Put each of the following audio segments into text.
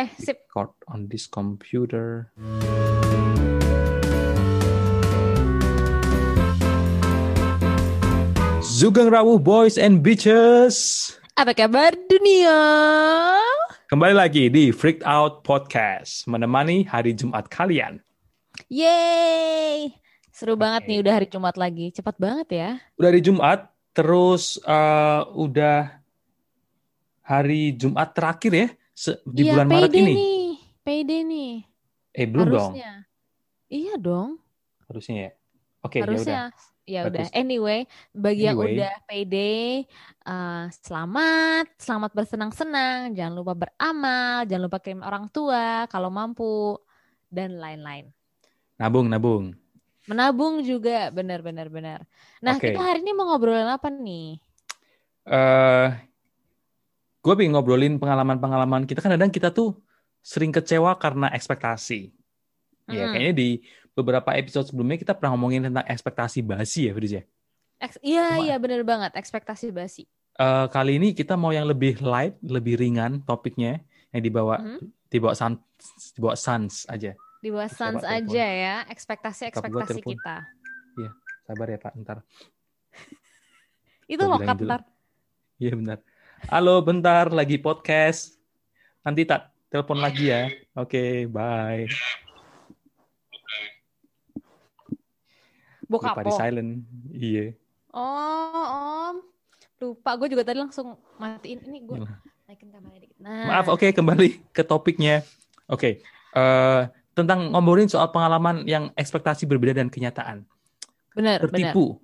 Oke, sip. Record on this computer. Sugeng Rawuh Boys and Bitches. Apa kabar dunia? Kembali lagi di Freaked Out Podcast. Menemani hari Jumat kalian. Yeay. Seru banget Oke. nih udah hari Jumat lagi. Cepat banget ya. Udah hari Jumat, terus eh, udah hari Jumat terakhir ya se- di Iya, bulan Maret ini. nih. Payday nih. Eh belum dong, Harusnya. Iya dong. harusnya ya. Oke, ya udah. Harusnya. Ya udah. Anyway, bagi yang Anyway. udah payday, eh, selamat, selamat bersenang-senang. Jangan lupa beramal, jangan lupa kirim orang tua kalau mampu dan lain-lain. Nabung, nabung. Menabung juga, benar-benar benar. Nah, Oke. kita hari ini mau ngobrolin apa nih? eh gue pengen ngobrolin pengalaman-pengalaman kita kan kadang kita tuh sering kecewa karena ekspektasi. Ya Mm-mm. kayaknya di beberapa episode sebelumnya kita pernah ngomongin tentang ekspektasi basi ya, Firuz ya. Eks- Iya, Cuma- iya bener banget. Ekspektasi basi. Eh, kali ini kita mau yang lebih light, lebih ringan topiknya yang dibawa Mhm. dibawa sans, dibawa sans aja. Di bawah Coba sans telepon. aja ya. Ekspektasi-ekspektasi telepon. kita. Sabar ya Pak, ntar. Itu loh ntar. Iya benar. Halo, bentar lagi podcast. Nanti tak telepon lagi ya. Oke, bye. Buka Lupa di silent. Iya. Oh, om. Lupa. Gue juga tadi langsung matiin. Ini gue Iya. naikin dikit. Nah. Maaf, oke kembali ke topiknya. Oke, eh, tentang ngomongin soal pengalaman yang ekspektasi berbeda dan kenyataan. Bener. Tertipu.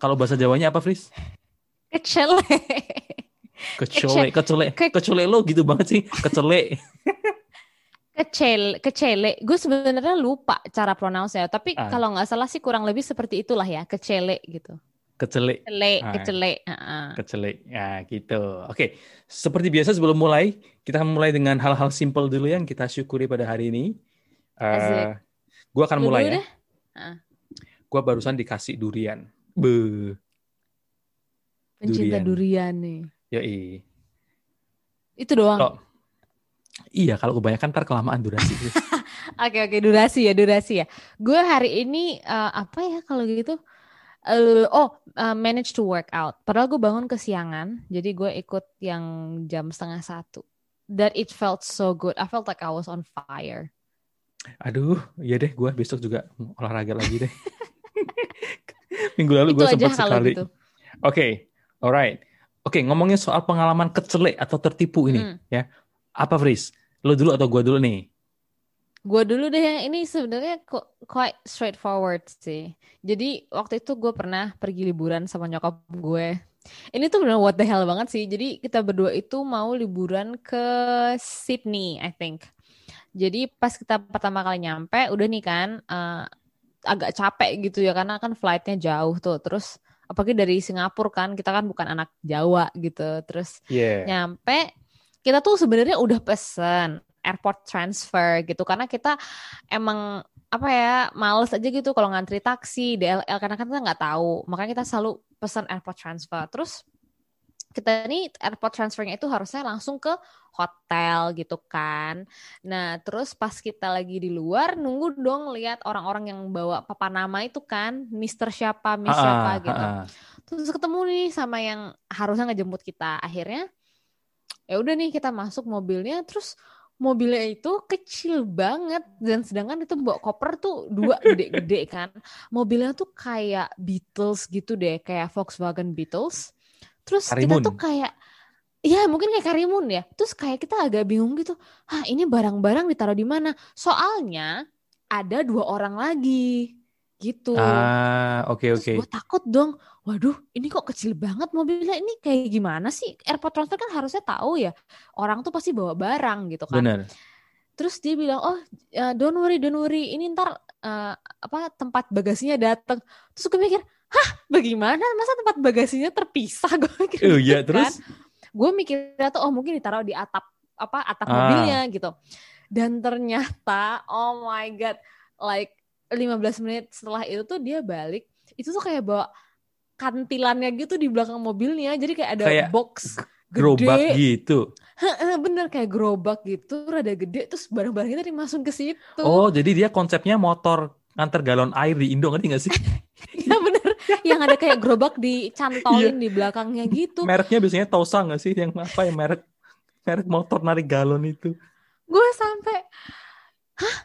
Kalau bahasa Jawanya apa, Fris? Kecele. Kecele, kecele, ke- kecele lo gitu banget sih, kecele. Kecele. Kecele. Gue sebenarnya lupa cara pronounce ya. Tapi Ah. kalau nggak salah sih kurang lebih seperti itulah ya. Kecele gitu. Kecele, Kecele, Ah. kecele. Heeh. kecele. Ya, gitu. Oke, seperti biasa sebelum mulai, kita akan mulai dengan hal-hal simple dulu yang kita syukuri pada hari ini. Asik. gue akan mulai dulu ya. deh. Gue barusan dikasih durian. Be, Pencinta Durian. durian nih. Yoi. Itu doang. Kalau Iya, kalau kebanyakan ntar kelamaan durasi. Oke oke durasi ya durasi ya. Gue hari ini eh, apa ya kalau gitu? Eh, oh eh, manage to work out. Padahal gue bangun kesiangan, jadi gue ikut yang jam setengah satu. That it felt so good. I felt like I was on fire. Aduh, iya deh, gue besok juga olahraga lagi deh. Minggu lalu gue sempat sekali. gitu. Oke, alright. Oke, ngomongin soal pengalaman kecelek atau tertipu ini, Hmm. ya. Apa, Fris? Lo dulu atau gue dulu nih? Gue dulu deh yang ini sebenarnya kok quite straightforward sih. Jadi waktu itu gue pernah pergi liburan sama nyokap gue. Ini tuh bener what the hell banget sih. Jadi kita berdua itu mau liburan ke Sydney, I think. Jadi pas kita pertama kali nyampe, udah nih kan eh, agak capek gitu ya karena kan flightnya jauh tuh. Terus apalagi dari Singapura kan, kita kan bukan anak Jawa gitu. Terus Iya. nyampe kita tuh sebenarnya udah pesen airport transfer gitu karena kita emang apa ya males aja gitu kalau ngantri taksi DLL karena kan kita nggak tahu makanya kita selalu pesan airport transfer terus kita ini airport transfernya itu harusnya langsung ke hotel gitu kan. Nah terus pas kita lagi di luar nunggu dong lihat orang-orang yang bawa papan nama itu kan Mister siapa Miss siapa Ah, gitu. Ah, ah. terus ketemu nih sama yang harusnya ngejemput kita. Akhirnya ya udah nih kita masuk mobilnya terus mobilnya itu kecil banget. Dan sedangkan itu bawa koper tuh dua gede-gede kan. Mobilnya tuh kayak Beatles gitu deh kayak Volkswagen Beatles terus Karimun. kita tuh kayak Ya mungkin kayak Karimun ya. Terus kayak kita agak bingung gitu. Hah ini barang-barang ditaruh di mana? Soalnya ada dua orang lagi gitu. Ah, oke Terus oke. gue takut dong, waduh ini kok kecil banget mobilnya, ini kayak gimana sih? Airport transfer kan harusnya tahu ya, orang tuh pasti bawa barang gitu kan. Bener. Terus dia bilang, oh uh, don't worry, don't worry, ini ntar uh, apa tempat bagasinya datang. Terus gue mikir, hah bagaimana? Masa tempat bagasinya terpisah? Gue mikir iya, kan. terus? Gue mikirnya tuh, oh mungkin ditaruh di atap apa atap Ah. mobilnya gitu. Dan ternyata, oh my god, like 15 menit setelah itu tuh dia balik, itu tuh kayak bawa kantilannya gitu di belakang mobilnya. Jadi kayak ada Kayak box Gerobak gede. gitu. Bener kayak gerobak gitu, rada gede terus barang-barang kita dimasukin ke situ. Oh, jadi dia konsepnya motor nganter galon air di Indo ngerti nggak sih? Iya bener, yang ada kayak gerobak Iya. dicantolin di belakangnya gitu. Mereknya biasanya Tosa nggak sih? Yang apa ya merek merek motor narik galon itu. Gue sampai, hah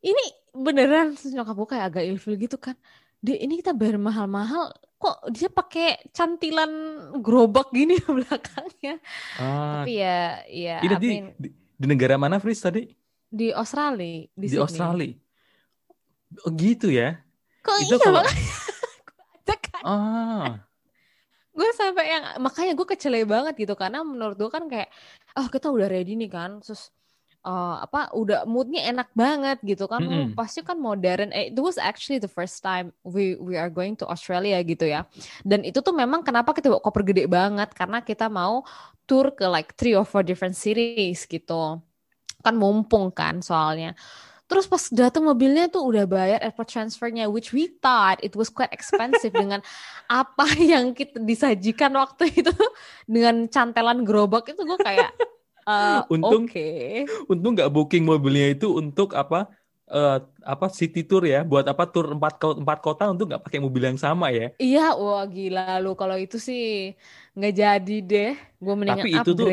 ini beneran nyokap gue kayak agak ilfil gitu kan. Dia ini kita bayar mahal-mahal, kok dia pakai cantilan gerobak gini di belakangnya. Ah, Tapi ya, ya ini di, di, di negara mana, Fris tadi? di Australia, di, Di, Sydney. Australia. Oh, gitu ya? Kok Itu iya kalau makanya ah, gue sampai yang makanya gue kecele banget gitu karena menurut gue kan kayak oh kita udah ready nih kan. Terus eh, apa udah moodnya enak banget gitu kan. Oh, mm-mm. pasti kan modern. Eh, it was actually the first time we we are going to Australia gitu ya. Dan itu tuh memang kenapa kita bawa koper gede banget karena kita mau tour ke like three or four different cities gitu. Kan mumpung kan soalnya Terus pas datang mobilnya tuh udah bayar airport transfernya, which we thought it was quite expensive dengan apa yang kita disajikan waktu itu dengan cantelan gerobak itu gue kayak eh, Untung- oke. untung nggak booking mobilnya itu untuk apa eh, apa city tour ya, buat apa tour empat kota, empat kota untuk nggak pakai mobil yang sama ya. Iya, wah gila lu kalau itu sih nggak jadi deh. Gue mendingan Tapi itu tuh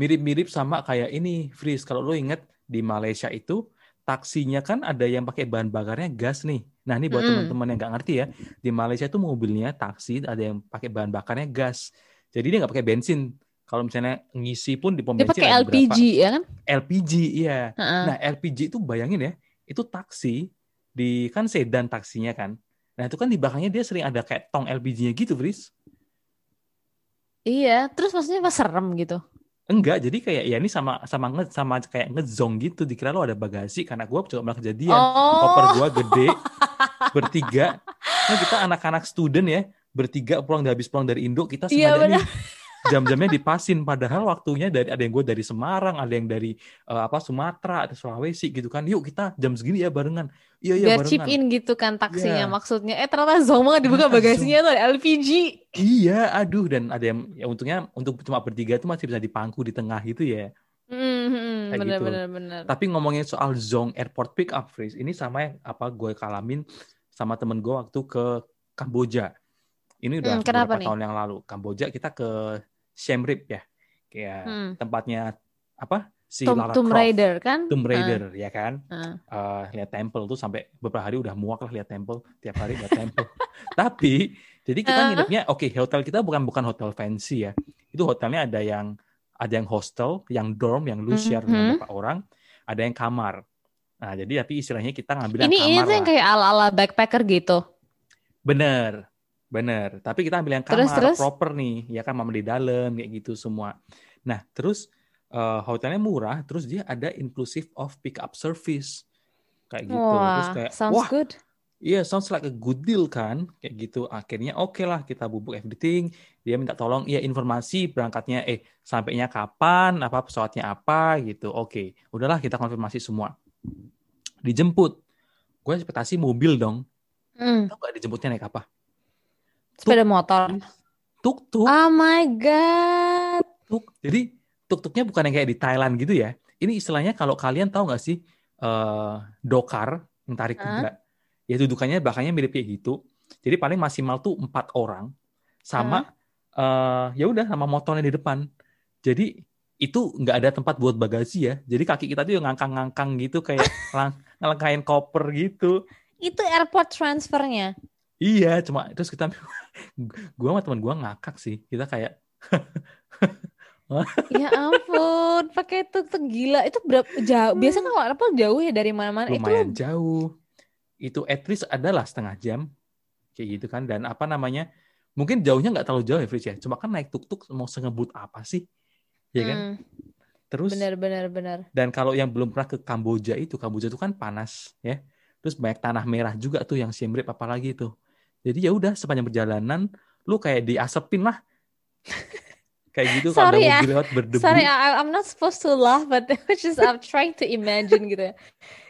mirip-mirip sama kayak ini, Fris. Kalau lo inget di Malaysia itu taksinya kan ada yang pakai bahan bakarnya gas nih. Nah, ini buat Mm-mm. teman-teman yang nggak ngerti ya, di Malaysia itu mobilnya taksi ada yang pakai bahan bakarnya gas. Jadi dia nggak pakai bensin. Kalau misalnya ngisi pun di pom Dia bensin pakai ada LPG ya kan? LPG, iya. Heeh. Nah, LPG itu bayangin ya, itu taksi di kan sedan taksinya kan. Nah, itu kan di belakangnya dia sering ada kayak tong LPG-nya gitu, Fris. Iya, terus maksudnya pas serem gitu. Enggak, jadi kayak ya ini sama sama nge, sama kayak ngezong gitu. Dikira lo ada bagasi karena gua juga pernah kejadian. Koper Oh, gua gede, bertiga. Nah, kita anak-anak student ya, bertiga pulang habis pulang dari Indo, kita sengaja nih jam-jamnya dipasin padahal waktunya dari ada yang gue dari Semarang, ada yang dari eh, apa Sumatera, ada Sulawesi gitu kan. Yuk kita jam segini ya barengan. Iya iya biar chip barengan. in gitu kan taksinya Iya. maksudnya. Eh ternyata zong banget dibuka Ternyata bagasinya tuh ada LPG. Iya, aduh dan ada yang ya untungnya untuk cuma bertiga itu masih bisa dipangku di tengah gitu ya. Hmm, Kayak bener gitu. bener bener. Tapi ngomongin soal Zong Airport Pick Up Freeze, ini sama yang apa gue kalamin sama temen gue waktu ke Kamboja. Ini udah Hmm, beberapa nih? tahun yang lalu. Kamboja kita ke Siem Reap ya, kayak Hmm. tempatnya apa si Tomb, Lara Tomb Croft, Raider kan? Tomb Raider ya kan. Ah, ah. Eh, lihat temple tuh sampai beberapa hari udah muak lah lihat temple tiap hari lihat temple. Tapi jadi kita Ah. nginepnya oke hotel kita bukan bukan hotel fancy ya. Itu hotelnya ada yang ada yang hostel, yang dorm, yang lu share Mhm. dengan beberapa orang, ada yang kamar. Nah jadi tapi istilahnya kita ngambil yang Ini ini kamar tuh yang lah. kayak ala-ala backpacker gitu. Bener, bener. Tapi kita ambil yang kamar Terus, terus? proper nih, ya kan mama di dalam kayak gitu semua. Nah terus eh, hotelnya murah, terus dia ada inclusive of pick up service kayak gitu. Terus Wah, kayak sounds wah good. Iya, sounds like a good deal kan, kayak gitu. Akhirnya oke lah kita bubuk everything. Dia minta tolong, ya informasi berangkatnya, eh sampainya kapan, apa pesawatnya apa gitu. Oke, udahlah kita konfirmasi semua. Dijemput, gue ekspektasi mobil dong. Hmm, Tahu gak dijemputnya naik apa? Sepeda motor. Tuk tuk Oh my god. tuk. Jadi tuk tuknya bukan yang kayak di Thailand gitu ya. Ini istilahnya kalau kalian tahu nggak sih eh dokar yang tarik kuda, ya dudukannya belakangnya mirip kayak gitu. Jadi paling maksimal tuh empat orang sama eh ya udah sama motornya di depan. Jadi itu nggak ada tempat buat bagasi ya. Jadi kaki kita tuh ngangkang-ngangkang gitu kayak lang ngelangkain koper gitu. Itu airport transfernya. Iya, cuma terus kita gua sama teman gua ngakak sih. Kita kayak Ya ampun, pakai tuk-tuk gila. Itu berapa jauh? Biasanya kalau airport jauh ya dari mana-mana. Itu lumayan jauh. Itu at least adalah setengah jam kayak gitu kan. Dan apa namanya? Mungkin jauhnya nggak terlalu jauh ya, Fritz ya. Cuma kan naik tuk-tuk mau sengebut apa sih? Ya kan? Hmm, Terus bener bener bener. dan kalau yang belum pernah ke Kamboja itu, Kamboja itu kan panas ya. Terus banyak tanah merah juga tuh yang Siem Reap apalagi itu. Jadi ya udah sepanjang perjalanan lu kayak diasepin lah. kayak gitu kalau ya. mobil lewat berdebu. Sorry, I, I'm not supposed to laugh, but just I'm trying to imagine gitu ya.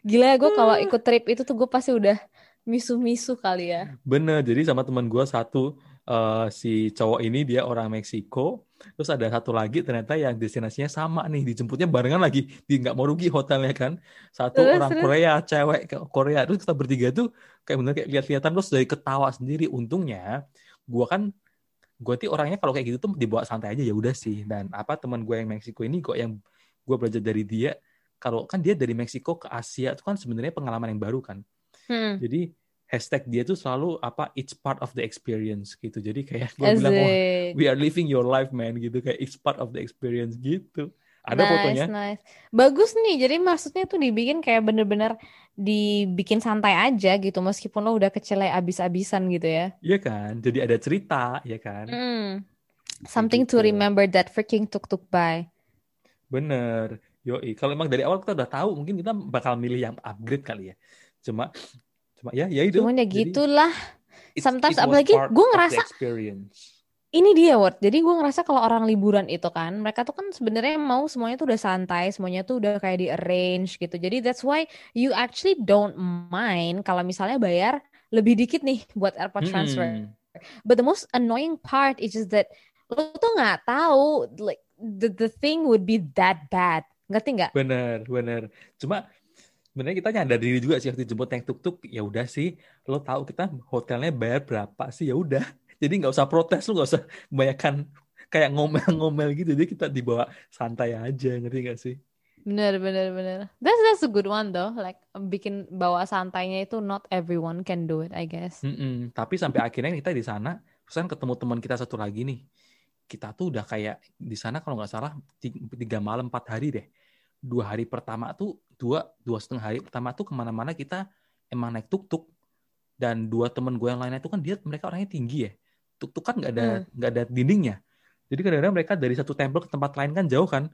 Gila gue kalau ikut trip itu tuh gue pasti udah misu-misu kali ya. Bener, jadi sama teman gue satu eh, si cowok ini dia orang Meksiko, Terus ada satu lagi ternyata yang destinasinya sama nih, dijemputnya barengan lagi. Di nggak mau rugi hotelnya kan. Satu Terus, orang terus. Korea, cewek ke Korea. Terus kita bertiga tuh kayak bener kayak lihat-lihatan terus dari ketawa sendiri. Untungnya gua kan gue tuh orangnya kalau kayak gitu tuh dibawa santai aja ya udah sih. Dan apa teman gue yang Meksiko ini kok yang gue belajar dari dia kalau kan dia dari Meksiko ke Asia itu kan sebenarnya pengalaman yang baru kan. Hmm. Jadi hashtag dia tuh selalu apa it's part of the experience gitu. Jadi kayak gue bilang Asik. we are living your life man gitu kayak it's part of the experience gitu. Ada nice, fotonya. nice. Bagus nih. Jadi maksudnya tuh dibikin kayak bener-bener dibikin santai aja gitu meskipun lo udah kecelek abis-abisan gitu ya. Iya kan? Jadi ada cerita, ya kan? Hmm. Something to gitu. remember that freaking tuk-tuk by. Bener. Yoi. Kalau emang dari awal kita udah tahu, mungkin kita bakal milih yang upgrade kali ya. Cuma cuma ya ya itu. Cuman ya gitulah. sometimes it apalagi gue ngerasa-. Ini dia, Word. Jadi gue ngerasa kalau orang liburan itu kan, mereka tuh kan sebenarnya mau semuanya tuh udah santai, semuanya tuh udah kayak di arrange gitu. Jadi that's why you actually don't mind kalau misalnya bayar lebih dikit nih buat airport transfer. Mm-mm. But the most annoying part is just that lo tuh nggak tahu like the the thing would be that bad. Ngerti nggak? Bener, bener. Cuma sebenarnya kita nyadar diri juga sih waktu jemput naik tuk-tuk ya udah sih lo tahu kita hotelnya bayar berapa sih ya udah jadi nggak usah protes lo nggak usah kebanyakan kayak ngomel-ngomel gitu jadi kita dibawa santai aja ngerti nggak sih Bener, bener, bener. That's that's a good one though. Like bikin bawa santainya itu not everyone can do it, I guess. Mm-mm. Tapi sampai akhirnya kita di sana, terus kan ketemu teman kita satu lagi nih. Kita tuh udah kayak di sana kalau nggak salah ti- tiga malam empat hari deh. Dua hari pertama tuh dua dua setengah hari pertama tuh ke mana-mana kita emang naik tuk-tuk. Dan dua temen gue yang lainnya itu kan dia mereka orangnya tinggi ya. Tuk-tuk kan nggak ada Hmm. nggak ada dindingnya. Jadi kadang-kadang mereka dari satu tempel ke tempat lain kan jauh kan.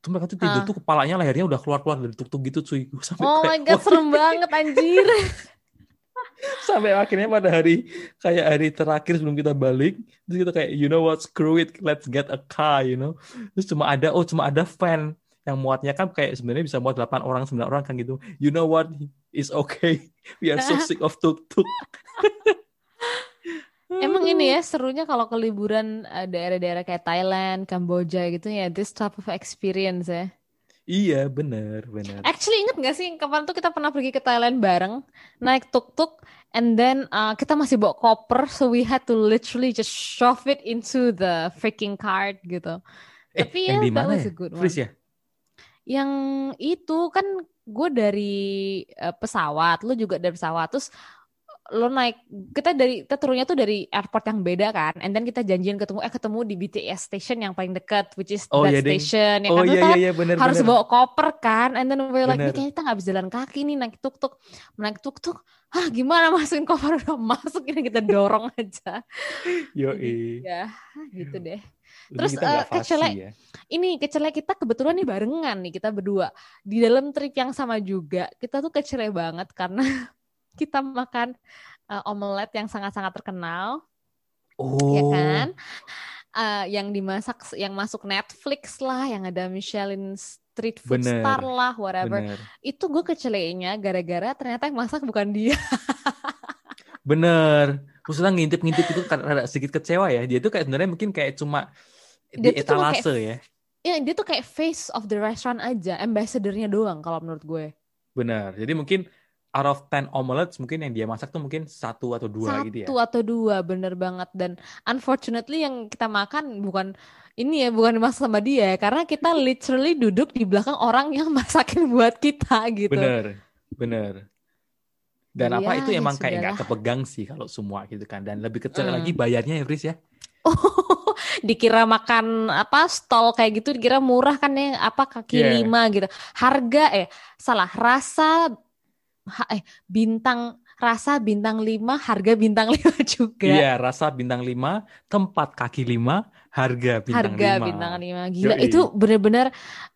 Tuh mereka tuh tidur Ah. tuh kepalanya lehernya udah keluar-keluar dari tuk-tuk gitu cuy. Gue sampai Oh my kayak, God, "Wah." serem banget anjir. sampai akhirnya pada hari kayak hari terakhir sebelum kita balik terus kita kayak you know what screw it let's get a car you know terus cuma ada oh cuma ada van yang muatnya kan kayak sebenarnya bisa muat 8 orang 9 orang kan gitu. You know what? It's okay. We are so sick of tuk tuk Emang ini ya serunya kalau ke liburan eh, daerah-daerah kayak Thailand, Kamboja gitu ya, this type of experience ya. iya bener bener. Actually inget gak sih kapan tuh kita pernah pergi ke Thailand bareng, naik tuk-tuk, and then uh, kita masih bawa koper, so we had to literally just shove it into the freaking cart gitu. eh Tapi yang ya, di mana ya? a good one. Fris ya Yang itu kan gue dari eh, pesawat, lu juga dari pesawat, terus lo naik kita dari kita turunnya tuh dari airport yang beda kan, and then kita janjian ketemu eh ketemu di BTS station yang paling dekat, which is Oh, that iya, ding. station ya oh kan, iya iya kan iya bener harus bener bawa koper kan, and then we're like, Bener. "Nih, kayaknya kita nggak bisa jalan kaki nih naik tuk-tuk, naik tuk-tuk, ah gimana masukin koper udah masuk ini kita dorong aja, yoi ya gitu deh. Terus, nggak eh, kecelek. ya Ini kecelek kita kebetulan nih barengan nih kita berdua di dalam trip yang sama juga. Kita tuh kecelek banget karena kita makan uh, omelet yang sangat-sangat terkenal, oh ya kan? Uh, yang dimasak, yang masuk Netflix lah, yang ada Michelin Street Food Bener, Star lah, whatever. bener Itu gue keceleknya gara-gara ternyata yang masak bukan dia. Bener. Maksudnya ngintip-ngintip itu kan rada sedikit kecewa ya. Dia tuh kayak sebenarnya mungkin kayak cuma di Dia tuh cuma kayak- etalase ya. Ya, dia tuh kayak face of the restaurant aja, ambassador-nya doang kalau menurut gue. Bener. Jadi mungkin out of 10 omelets mungkin yang dia masak tuh mungkin satu atau dua gitu ya. Satu atau dua, bener banget. Dan unfortunately yang kita makan bukan ini ya, bukan dimasak sama dia. Karena kita literally duduk di belakang orang yang masakin buat kita gitu. Bener. Bener. Dan Jadi apa ya, itu ya emang kayak nggak kepegang sih kalau semua gitu kan. Dan lebih kecil Hmm. lagi bayarnya ya Fris ya. dikira makan apa stall kayak gitu dikira murah kan ya apa kaki Yeah. lima gitu harga eh salah rasa eh bintang rasa bintang lima harga bintang lima juga Iya, rasa bintang 5, tempat kaki 5, harga bintang harga 5. bintang lima gila Yoi. itu bener-bener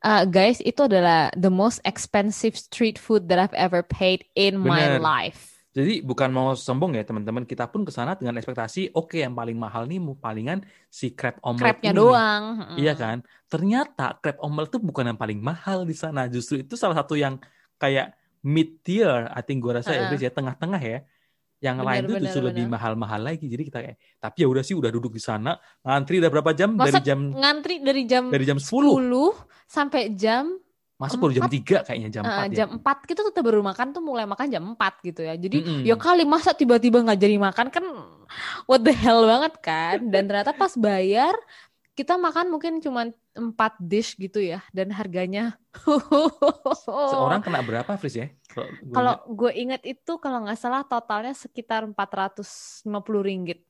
uh, guys itu adalah the most expensive street food that I've ever paid in my Bener. life Jadi bukan mau sombong ya teman-teman, kita pun ke sana dengan ekspektasi oke yang paling mahal nih palingan si crab omelet crabnya ini. doang. Iya kan? Ternyata crab omelet itu bukan yang paling mahal di sana. Justru itu salah satu yang kayak mid tier, I think gue rasa ya. Fris, ya tengah-tengah ya. Yang Bener, lain tuh bener, justru lebih bener. mahal-mahal lagi. Jadi kita kayak, tapi ya udah sih udah duduk di sana, ngantri udah berapa jam? Masa Dari jam ngantri dari jam dari jam 10. 10 sampai jam Masuk baru jam empat. 3 kayaknya jam eh, 4 ya. jam 4 kita tuh baru makan tuh mulai makan jam 4 gitu ya. Jadi Mm-mm. ya kali masa tiba-tiba nggak jadi makan kan what the hell banget kan. Dan ternyata pas bayar kita makan mungkin cuma 4 dish gitu ya dan harganya Seorang kena berapa, Fris ya? Kalau gue inget itu kalau nggak salah totalnya sekitar 450 ringgit.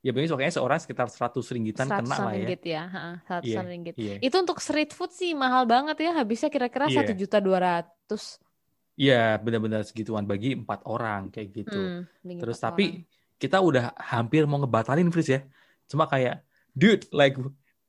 ya begini pokoknya seorang sekitar 100 ringgitan kena lah ya. ringgit ya, Iya, seratusan ringgit. iya. Itu untuk street food sih mahal banget ya, habisnya kira-kira Iya. satu juta dua ratus. Iya, benar-benar segituan bagi empat orang kayak gitu. Hmm, Terus empat tapi orang. kita udah hampir mau ngebatalin Fris ya. Cuma kayak, dude, like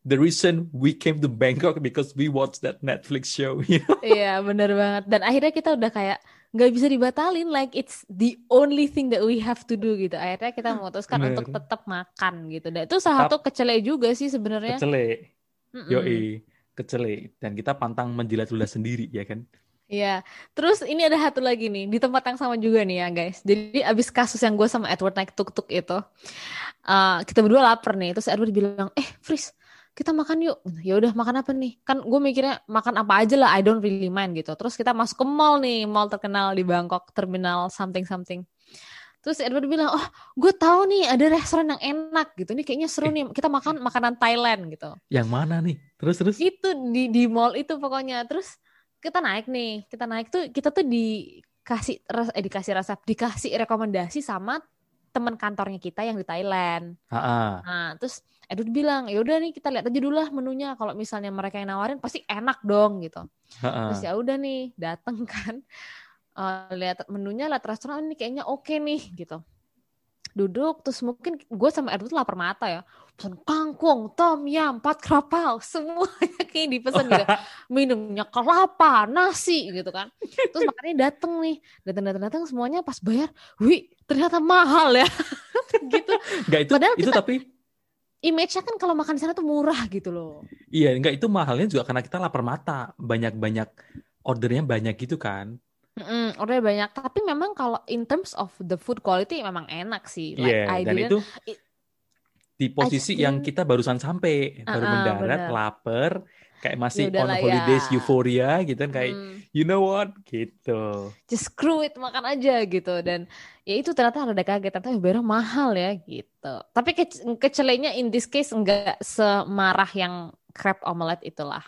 the reason we came to Bangkok because we watched that Netflix show. you know? Iya bener banget. Dan akhirnya kita udah kayak nggak bisa dibatalin, like it's the only thing that we have to do gitu. Akhirnya kita memutuskan Bener. untuk tetap makan gitu. Dan itu salah satu kecele juga sih sebenarnya. Kecele, Mm-mm. yoi, kecele. Dan kita pantang menjilat ludah sendiri ya kan. Iya, terus ini ada satu lagi nih di tempat yang sama juga nih ya guys. Jadi abis kasus yang gue sama Edward naik tuk-tuk itu, eh, kita berdua lapar nih. Terus Edward bilang, eh Fris, kita makan yuk. Ya udah makan apa nih? Kan gue mikirnya makan apa aja lah, I don't really mind gitu. Terus kita masuk ke mall nih, mall terkenal di Bangkok, terminal something something. Terus Edward bilang, oh gue tahu nih ada restoran yang enak gitu. Ini kayaknya seru nih. Kita makan makanan Thailand gitu Yang mana nih? Terus terus. itu di di mall itu pokoknya terus kita naik nih kita naik tuh kita tuh dikasih eh dikasih resep dikasih rekomendasi sama teman kantornya kita yang di Thailand. Ah, nah terus Edward bilang ya udah nih kita lihat aja dulu lah menunya. Kalau misalnya mereka yang nawarin pasti enak dong gitu. Ah, ah. terus ya udah nih dateng kan Eh, lihat menunya lihat restoran ini kayaknya oke nih gitu. Duduk terus mungkin gue sama Edward lapar mata ya pesan kangkung tom yam empat kerapau semuanya kayak dipesan gitu. Minumnya kelapa nasi gitu kan. Terus makannya dateng nih datang datang datang semuanya pas bayar wih ternyata mahal ya. Gitu. Enggak itu Padahal itu kita- tapi image-nya kan kalau makan di sana tuh murah gitu loh. Iya enggak itu mahalnya juga karena kita lapar mata. Banyak-banyak ordernya banyak gitu kan. Mm-mm, ordernya banyak. Tapi memang kalau in terms of the food quality memang enak sih. Like Iya, I dan itu it- di posisi yang didn't- kita barusan sampai, baru Ah, ah, mendarat, bener. lapar, kayak masih Ya on holidays ya. euphoria gitu kan kayak Hmm, you know what? Gitu. just screw it makan aja gitu. Dan ya itu ternyata ada kaget ternyata ya barang mahal ya gitu. Tapi ke kecelenya in this case enggak semarah yang crab omelet itulah.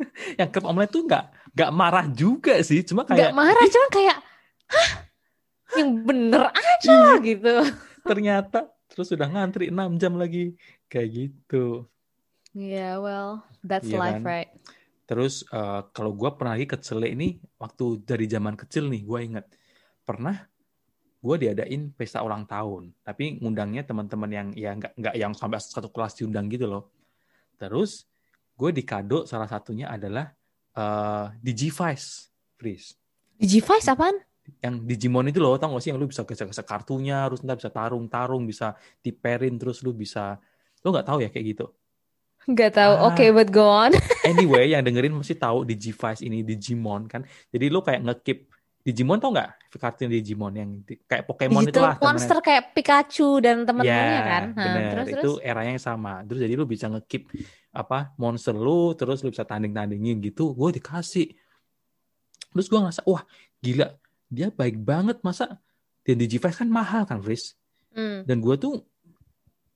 Yang crab omelet tuh nggak nggak marah juga sih, cuma enggak kayak marah cuma kayak hah? Yang bener aja Iya. lah gitu. Ternyata terus udah ngantri 6 jam lagi kayak gitu. yeah well that's Iya life kan? right Terus eh, kalau gue pernah lagi kecele ini waktu dari zaman kecil nih gue inget pernah gue diadain pesta ulang tahun tapi ngundangnya teman-teman yang ya nggak nggak yang sampai satu kelas diundang gitu loh. Terus gue dikado salah satunya adalah eh Digivice, Fris. Digivice apaan? Yang Digimon itu loh, tau gak sih yang lu bisa gesek-gesek kartunya, terus ntar bisa tarung-tarung, bisa diperin, terus lu bisa, lu nggak tahu ya kayak gitu. Nggak tahu. Ah. Oke, but go on. Anyway, yang dengerin mesti tahu Digivice ini Digimon kan. Jadi lu kayak ngekip Digimon tau nggak? Kartun Digimon yang di- kayak Pokemon Digital itulah monster kayak Pikachu dan teman-temannya Ya, kan. Nah, bener. terus itu terus. eranya yang sama. Terus jadi lu bisa ngekip apa monster lu, terus lu bisa tanding-tandingin gitu. Gue dikasih. Terus gue ngerasa, wah gila, dia baik banget masa. Dan Digivice kan mahal kan, Fris. Hmm. Dan gue tuh,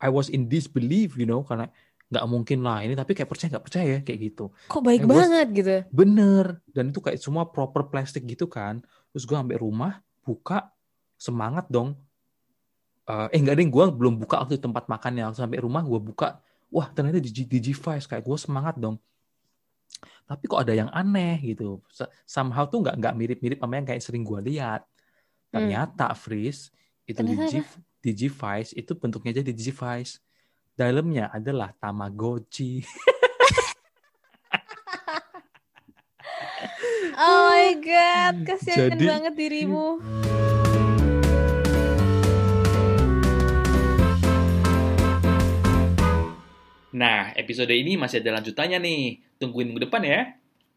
I was in disbelief, you know, karena nggak mungkin lah ini. Tapi kayak percaya nggak percaya kayak gitu. Kok baik gua- banget gitu. Bener. Dan itu kayak semua proper plastik gitu kan. Terus gue sampai rumah, buka, semangat dong. Eh, eh enggak deh, gue belum buka waktu di tempat makannya. Langsung sampai rumah gue buka, wah ternyata Digi, Digivice. Kayak gue semangat dong. Tapi kok ada yang aneh gitu. Somehow tuh nggak nggak mirip-mirip sama yang kayak sering gue lihat. Ternyata, Fris, itu Hmm. Ternyata Digi, Digivice, itu bentuknya jadi Digivice. Dalamnya adalah Tamagotchi. Oh my god, kasihan banget dirimu. Nah, episode ini masih ada lanjutannya nih. Tungguin minggu depan ya.